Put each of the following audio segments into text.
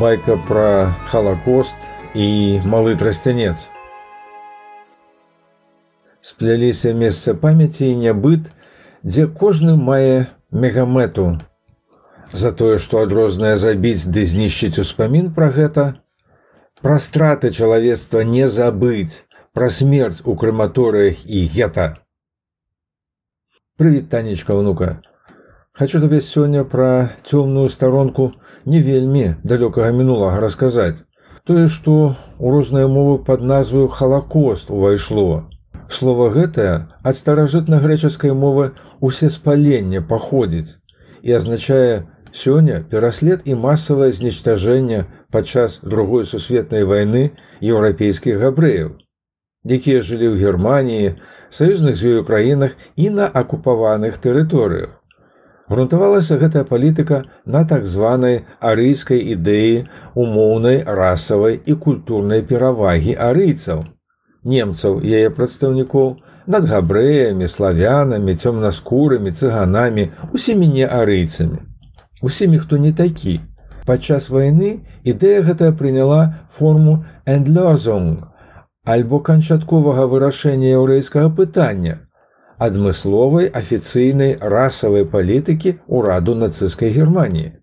байка пра халакост і малы трасцянец. Спляліся месца памяці і нябыт, дзе кожны мае мегамэту. За тое, што адрознае забіць ды знішчыць успамін пра гэта, пра страты чалавецтва не забыць, пра смерць у крэматорыях і гета. Прывіт, танечка, внука. Хочу табе сёння пра цёмную старонку не вельмі далёкага мінулага расказаць. Тое, што ў розныя мовы пад назваю халакост увайшло. Слова гэтае ад старажытна-грэчаскай мовы усе спаленне паходзіць і азначае сёння пераслед і масавае знічтажэнне падчас другой сусветнай вайны еўрапейскіх габрэяў, якія жылі ў Геррманіі, саюзных з ёю краінах і на акупаваных тэрыторыях. Грунтавалася гэтая палітыка на так званай арыйскай ідэі умоўнай расавай і культурнай перавагі арыйцаў, немцаў яе прадстаўнікоў над габрэямі, славянамі, цёмнаскурымі, цыганамі, усімі не арыйцамі. Усімі, хто не такі. Падчас вайны ідэя гэтая прыняла форму эндлёзунг альбо канчатковага вырашэння яўрэйскага пытання, адмысловай афіцыйнай расавай палітыкі ўраду нацысцкай германії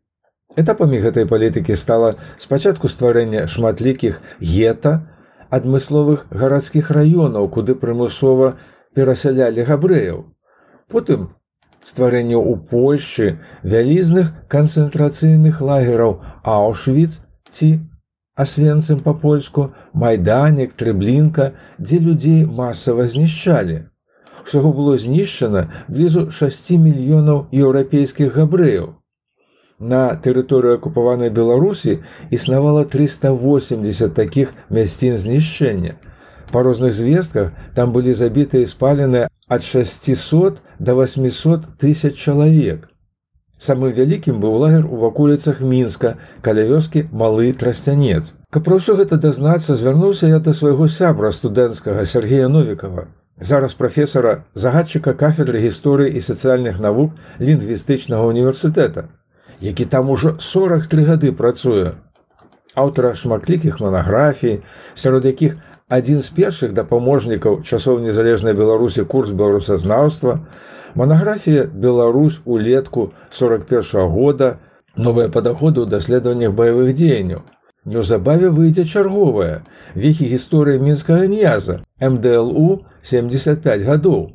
этапамі гэтай палітыкі стала спачатку стварэння шматлікіх гета адмысловых гарадскіх раёнаў куды прымусова перасялялі габрэяў. Потым стварэнне ў польшчы вялізных канцэнтрацыйных лагераў аушвіц ці асвенцым па-польску майданек трыблінка дзе людзей масава знішчалі Усяго было знішчана блізу 6 мільёнаў еўрапейскіх габрэяў. На тэрыторыю акупаванай Беларусі існавала 380 такіх мясцін знішчэння. Па розных звестках там былі забітыя спаленыя ад 600 до 800 тысяч чалавек. Самым вялікім быў лагер у ваколіцах мінска каля вёскі малы трасцянец. Каб пра ўсё гэта дазнацца, звярнуўся я да свайго сябра студэнцкага Сергея Новікова зараз прафесара загадчыка кафедры гісторыі і сацыяльных навук лінгвістычнага універсітэта, які там ужо 43 гады працуе. Аўтара шматлікіх манаграфій, сярод якіх адзін з першых дапаможнікаў часоў незалежнай беларусі курс беларусазнаўства, манаграфія Беларусь улетку 41 -го года, новыя падаходы ў даследаваннях баявых дзеянняў, Неўзабаве выйдзе чарговая вехі гісторыі мінскага няза МДЛУ 75 гадоў.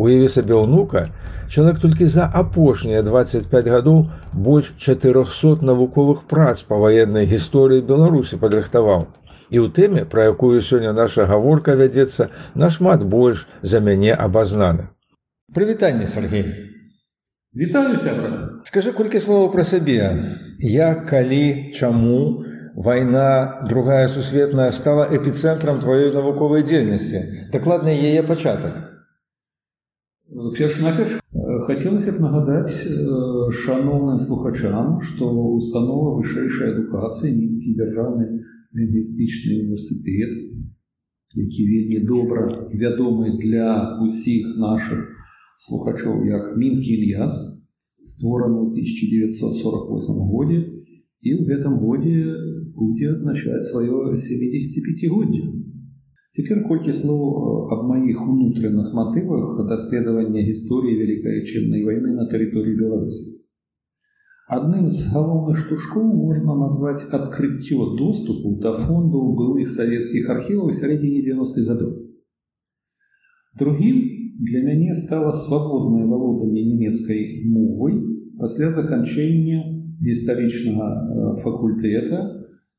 Уяве сабе ўнука, чалавек толькі за апошнія 25 гадоў больш 400 навуковых прац па ваеннай гісторыі Беларусі падрыхтаваў. І ў тэме, пра якую сёння наша гаворка вядзецца нашмат больш за мяне абазнаны. Прывітанне Сергей. Вітаю сябра. Скажы колькі словаў пра сабе. Я калі, чаму, вайна другая сусветная стала эпіцэнтрам тваёй навуковай дзейнасці дакладна яе пачатак перш наперш хацелася б нагадаць шаноўным слухачам што установа вышэйшай адукацыі мінскі дзяржаўны лінгвістычны універсітэт які вельмі добра вядомы для усіх наших слухачоў як мінскі ільяс створаны ў 1948 годзе і ў гэтым годзе будзе азначаць сваё 75годдзе. Цяпер колькі слоў аб маіх унутраных матывах даследавання гісторыі вялікай чыннай вайны на тэрыторыі Беларусі. Адным з галоўных штушкоў можна назваць адкрыццё доступу да фондаў былых савецкіх архіваў сярэдзіне 90-х гадоў. Другім для мяне стала свабоднае валоданне нямецкай мовай пасля заканчэння гістарычнага факультэта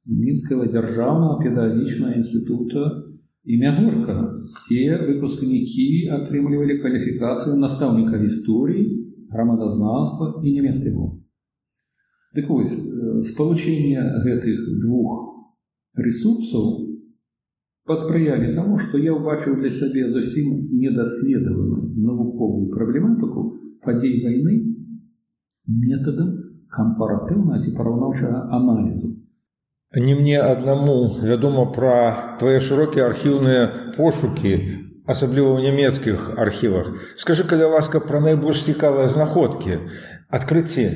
Мінскага дзяржаўнага педагагічнага інстытута імя горка те выпускнікі атрымлівалі кваліфікацыю настаўніка гісторыі грамадазнаўства і нямецкай мовы. Дык вось спалучэнне гэтых двух ресурсаў паспрыялі таму што я ўбачыў для сябе зусім недаследаваную навуковую праблематыку падзей вайны метадам кампаратыўна ці параўнаўчага аналізу не мне аднаму вядома пра твае шырокія архіўныя пошукі асабліва ў нямецкіх архівах скажы каля ласка пра найбольш цікавыя знаходкі адкрыцці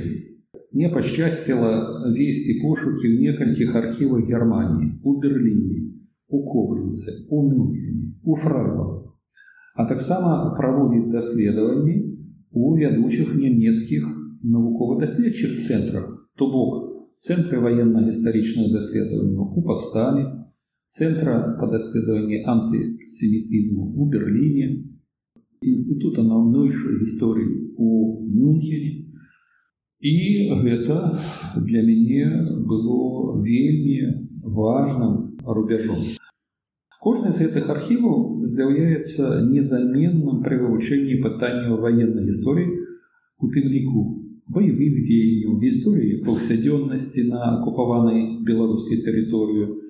мне пощастило вести пошуки в некалькіх архівах Германії, у Берліні, у Кобринце, у Мюнхені, у Фрайбургу, а таксама праводзіць даследаванні у вядучых нямецкіх навукова-даследчых цэнтрах, то бок цэнтры ваенна-гістарычных даследаванняў у Пастане, цэнтра па даследаванні антысемітызму у Берліне, інстытута наўнойшай гісторыі у Мюнхене, і гэта для мяне было вельмі важным рубяжом. Кожны з гэтых архіваў з'яўляецца незаменным пры вывучэнні пытанняў ваеннай гісторыі у тым ліку баявых дзеянняў гісторыі паўсядзённасці на акупаванай беларускай тэрыторыю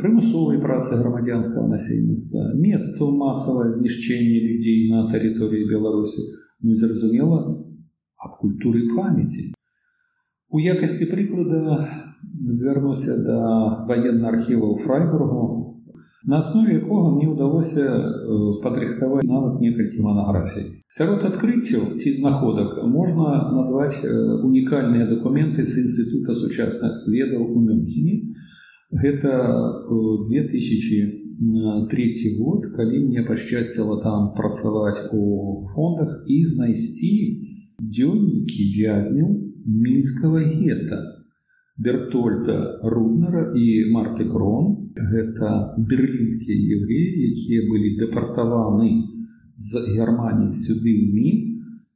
прымусовай працы грамадзянскага насельніцтва месцаў масавае знішчэнне людзей на тэрыторыі беларусі ну і зразумела аб культуры памяці. У якасці прыклада звярнуся да ваенна архіва ў Фрайбургу, на аснове якога мне ўдалося падрыхтаваць нават некалькі манаграфій. Сярод адкрыццяў ці знаходак можна назваць унікальныя дакументы з інстытута сучасных ведаў у Мюнхене. Гэта 2003 год, калі мне пашчасціла там працаваць у фондах і знайсці дзённікі вязняў мінскага гета Бертольда Руднера і Марты Крон гэта берлінскія евреі, якія былі дэпартаваны з Геррманіі сюды ў мінск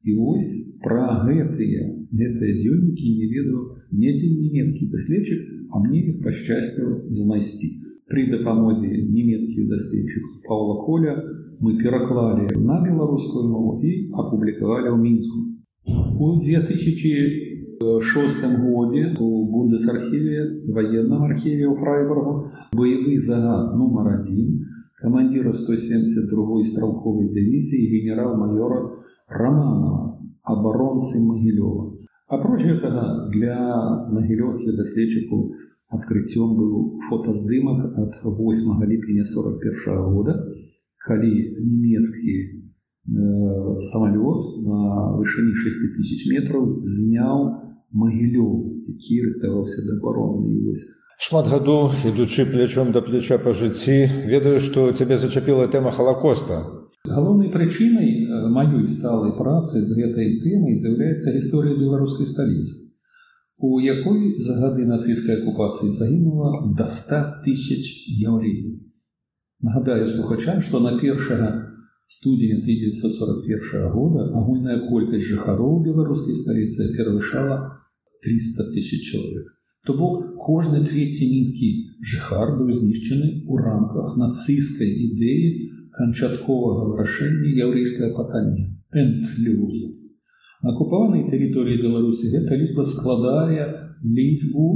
і вось пра гэтыя гэтыя дзённікі не ведаў недзе нямецкі даследчык, а мне іх пашчасціла знайсці. Пры дапамозе нямецкіх даследчыкаў Паўла Коля мы пераклалі на беларускую мову і апублікавалі ў мінску. У 2006 годзе у Бундесархіве военном архіве ў Фрайбургу баявы загад нумар один камандира 172 стралковой дывізіі генерал-майора Романова абаронцы Магілёва. Апроч гэтага для магілёўскіх даследчыкаў адкрыццём быў фотаздымак ад 8 ліпеня 41 года, калі нямецкі Э, самолет на вышыні 6 тысяч метров зняў магілёў які рыхтаваўся да абароны вось шмат гадоў ідучы плячом да плеча па жыцці ведаю што цябе зачапіла тэма халакоста галоўнай прычынай э, маёй сталай працы з гэтай тэмай з'яўляецца гісторыя беларускай сталіцы у якой за гады нацысцкай акупацыі загінула да 100 тысяч яўреяў нагадаю слухачам што на першага студзеня 1941 года агульная колькасць жыхароў беларускай сталіцы перавышала 300 тысяч чалавек. То бок кожны трэці мінскі жыхар быў знішчаны ў рамках нацысцкай ідэі канчатковага вырашэння яўрэйскае пытання энтлюзу. На акупаванай тэрыторыі Беларусі гэта лічба складае лічбу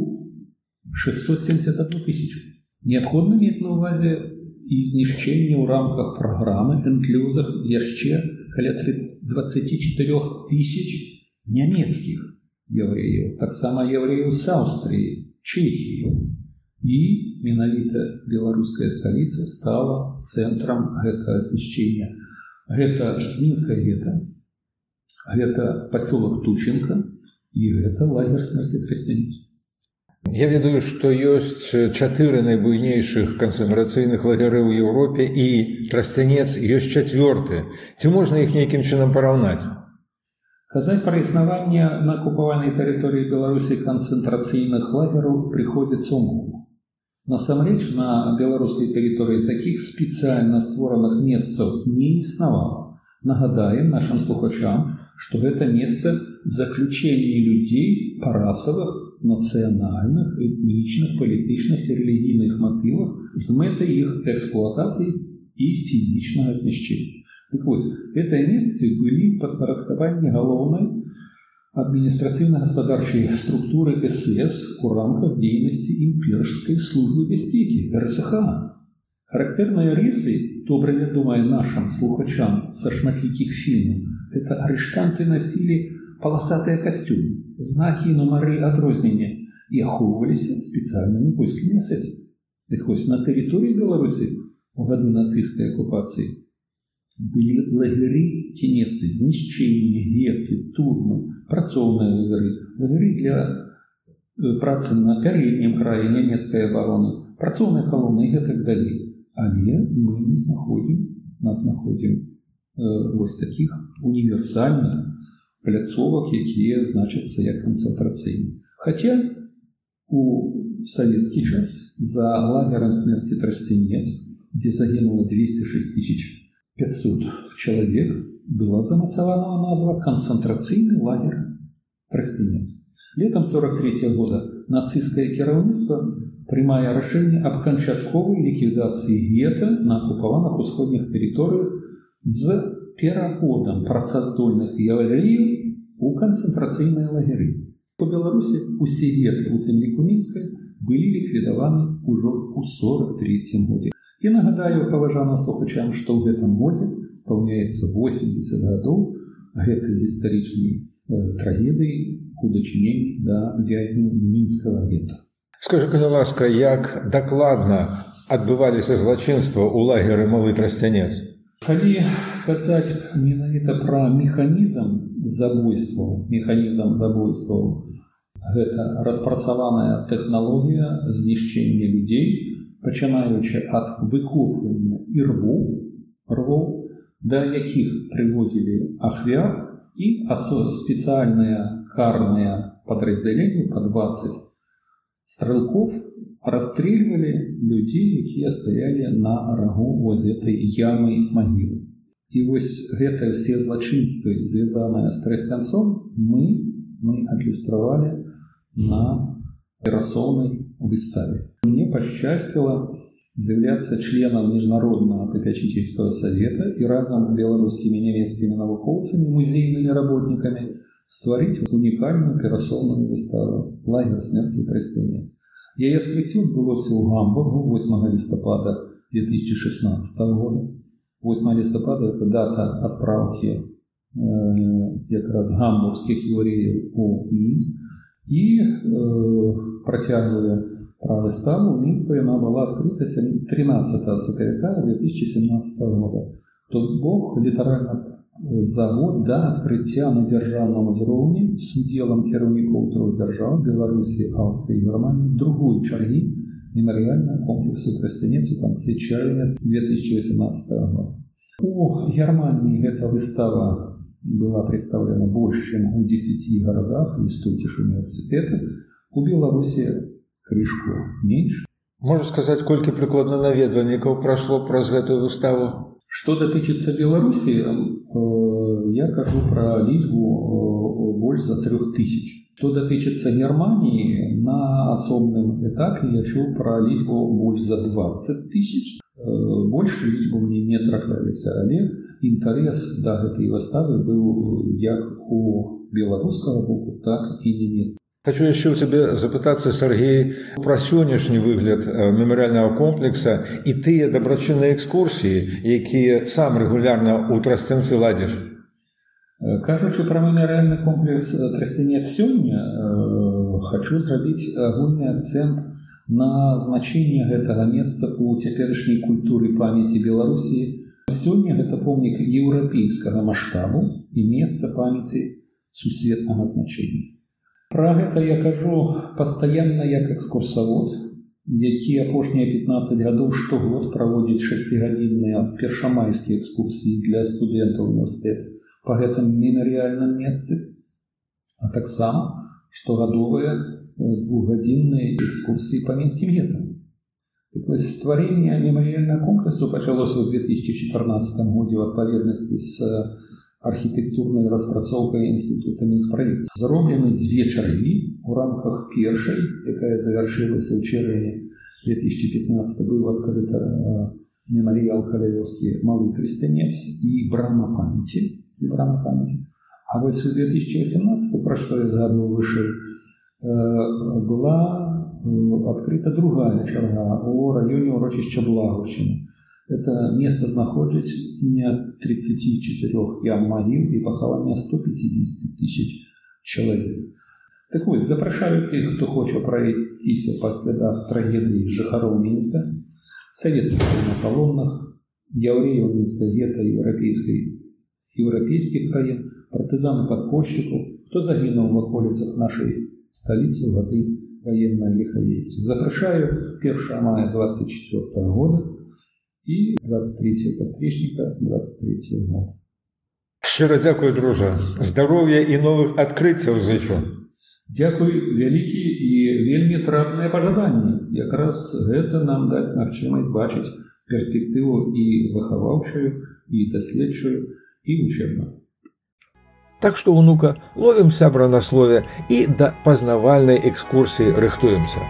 671 тысячу. Неабходна мець на ўвазе і знішчэнне ў рамках праграмы энклюзах яшчэ каля 24 тысяч нямецкіх евреяў таксама евреяў з аўстрыі чехію і менавіта беларуская сталіца стала цэнтрам гэтага знішчэння гэта мінская гета гэта пасёлак тучынка і гэта лагер смерці хрысціяніць Я ведаю, што ёсць чатыры найбуйнейшых канцэнтрацыйных лагеры ў Еўропе і трасцянец ёсць чацвёрты. Ці можна іх нейкім чынам параўнаць? Казаць пра існаванне на акупаванай тэрыторыі Беларусі канцэнтрацыйных лагераў прыходзіцца умоўна. Насамрэч на беларускай тэрыторыі такіх спецыяльна створаных месцаў не існавала. Нагадаем нашим слухачам, што гэта месца заключэння людзей па расавых нацыянальных, этнічных, палітычных і рэлігійных матывах з мэтай іх эксплуатацыі і фізічнага знішчэння. Так вось, гэтыя месцы былі падпарадкаванні галоўнай адміністрацыйна-гаспадарчай структуры СС у рамках дзейнасці імперскай службы бяспекі РСХ. Характэрныя рысы, добра вядомыя нашым слухачам са шматлікіх фільмаў, это арыштанты насілі паласатыя касцюмы знакі і нумары адрознення і ахоўваліся спецыяльнымі польскімі эсэс. Дык вось на тэрыторыі Беларусі у гады нацысцкай акупацыі Былі лагеры ці месцы знішчэння геты турмы працоўныя лагеры. Лагеры для працы на пярэднім краі нямецкай абароны працоўныя калоны гэтак далей. Але мы не знаходзім нас знаходзім вось такіх універсальных пляцовак якія значацца як канцэнтрацыйны Хаця у савецкі час за лагерам смерці трасцінец дзе загінула 206 тысяч 500 человек была замацавана назва канцэнтрацыйны лагер трасцінец. Летом 43 -го года нацыстскае кіраўніцтва прымае рашэнне аб канчатковай ліквідацыі гета на акупаваных усходніх тэрыторыях з пераходам працаздольных яўлеяў у канцэнтрацыйныя лагеры. У Беларусі усе геты у тым ліку мінскай былі ліквідаваны ўжо ў 43 годзе. І нагадаю паважаным слухачам, што ў гэтым годзе спаўняецца 80 гадоў гэтай гістарычнай э, трагедыі у дачыненні да вязняў мінскага гета. Скажы калі ласка, як дакладна адбываліся злачынства ў лагеры малы трасцянец. Калі казаць менавіта пра механізм забойстваў, механізм забойстваў, гэта распрацаваная тэхналогія знішчэння людзей, пачынаючы ад выкопвання і рву рвоў да якіх прыводзілі ахвяр і спецыяльныя карныя падраздзяленні па 20 стрэлков расстрельвалі людзей якія стаялі на рагу воз этой ямы магілы і вось гэтыя все злачынствы звязаныя з трэстанцом мы мы адлюстравалі на перасоўнай выставе мне пашчасціла з'яўляцца членам міжнароднага папячительского совета і разам з беларускімі нямецкімі навукоўцамі музейнымі работнікамі стварыць унікальную перасоўную выставу лагер смерти прыстынец яе адкрыццё адбылося ў гамбургу 8 лістапада 2016 года 8 лістапада это дата адпраўкі э, якраз гамбургскіх еўреяў у мінск і э, працягвае правы стану мінска яна была адкрыта 13 сакавіка 2017 года тут бог літаральна за год да адкрыцця на дзяржаўным узроўні с удзелам кіраўнікоў трох дзяржаў беларусі аўстрыі германії другой чаргі мемарыяльна комплексу прасцянец у канцы чэрвеня 2018 года у германії гэта выстава была представлена больш чым у 10 гарадах і стуціш універсітэта у беларусі крышку менш можа сказаць колькі прыкладна наведвальнікаў прайшло праз гэтую выставу что датычыцца беларусі э, я кажу пра лічбу э, больш за трех тысяч что датычыцца германії на асобным этапе я чуў пра лічбу больш за 20 тысяч э, больше лічбу мне не трапляліся але інтарэс да гэтай выставы быў э, як у беларускага боку так і нямецка Хочу яшчэ ў цябе запытацца Сергей пра сённяшні выгляд э, мемарыяльнага комплекса і тыя дабрачынныя экскурсіі, якія сам рэгулярна ў трасцэнцы ладзіш. Э, кажучы пра мемарыяльны комплекс трасцінец сёння, хачу зрабіць агульны акцэнт на значение гэтага месца ў цяперашняй культуры памяці Беларусіі Сегодня это помник европейского масштаба и место памяти сусветного значения. Пра гэта я кажу пастаянна як экскурсавод, які апошнія 15 гадоў штогод праводзіць шасцігадзінныя першамайскія экскурсіі для студэнтаў універсітэт па гэтым мемарыяльным месцы, а таксама штогадовыя двухгадзінныя экскурсіі па мінскім гетам. Так стварэнне мемарыяльнага комплексу пачалося ў 2014 годзе ў адпаведнасці з архітэктурнай распрацоўкай інстытута мінсправіт. Зроблены дзве чаргі у рамках першай, якая завяршылася ў чэрвені 2015 быў адкрыта мемарыял калявёскі малы трыстанец і брама памяці і брама памяці. А вось у 2018 пра што я згадваў вышэй была адкрыта другая чарга у раёне ўрочышча благаўчыны Это место знаходзіць не 34 ям магіл і пахавання 150 тысяч чалавек. Так вось запрашаю тых, хто хоча прайсціся па слядах трагедыі жыхароў мінска, савецкіх палонных, яўрэяў мінскай гета еўрапейскай еўрапейскіх краін партызаны падпольшчыкаў хто загінуў в аколіцах нашай сталіцы гады военной лиховейцы запрашаю 1 мая 24 года і 23 кастрычніка 23 года Шчыра дзякую дружа здароўя і новых адкрыццяў зычу Дзякуй вялікі і вельмі трапныя пажаданні якраз гэта нам дасць магчымасць бачыць перспектыву і выхаваўчую і даследчую і вучебную Так што унука ловім сябра на слове і да пазнавальнай экскурсіі рыхтуемся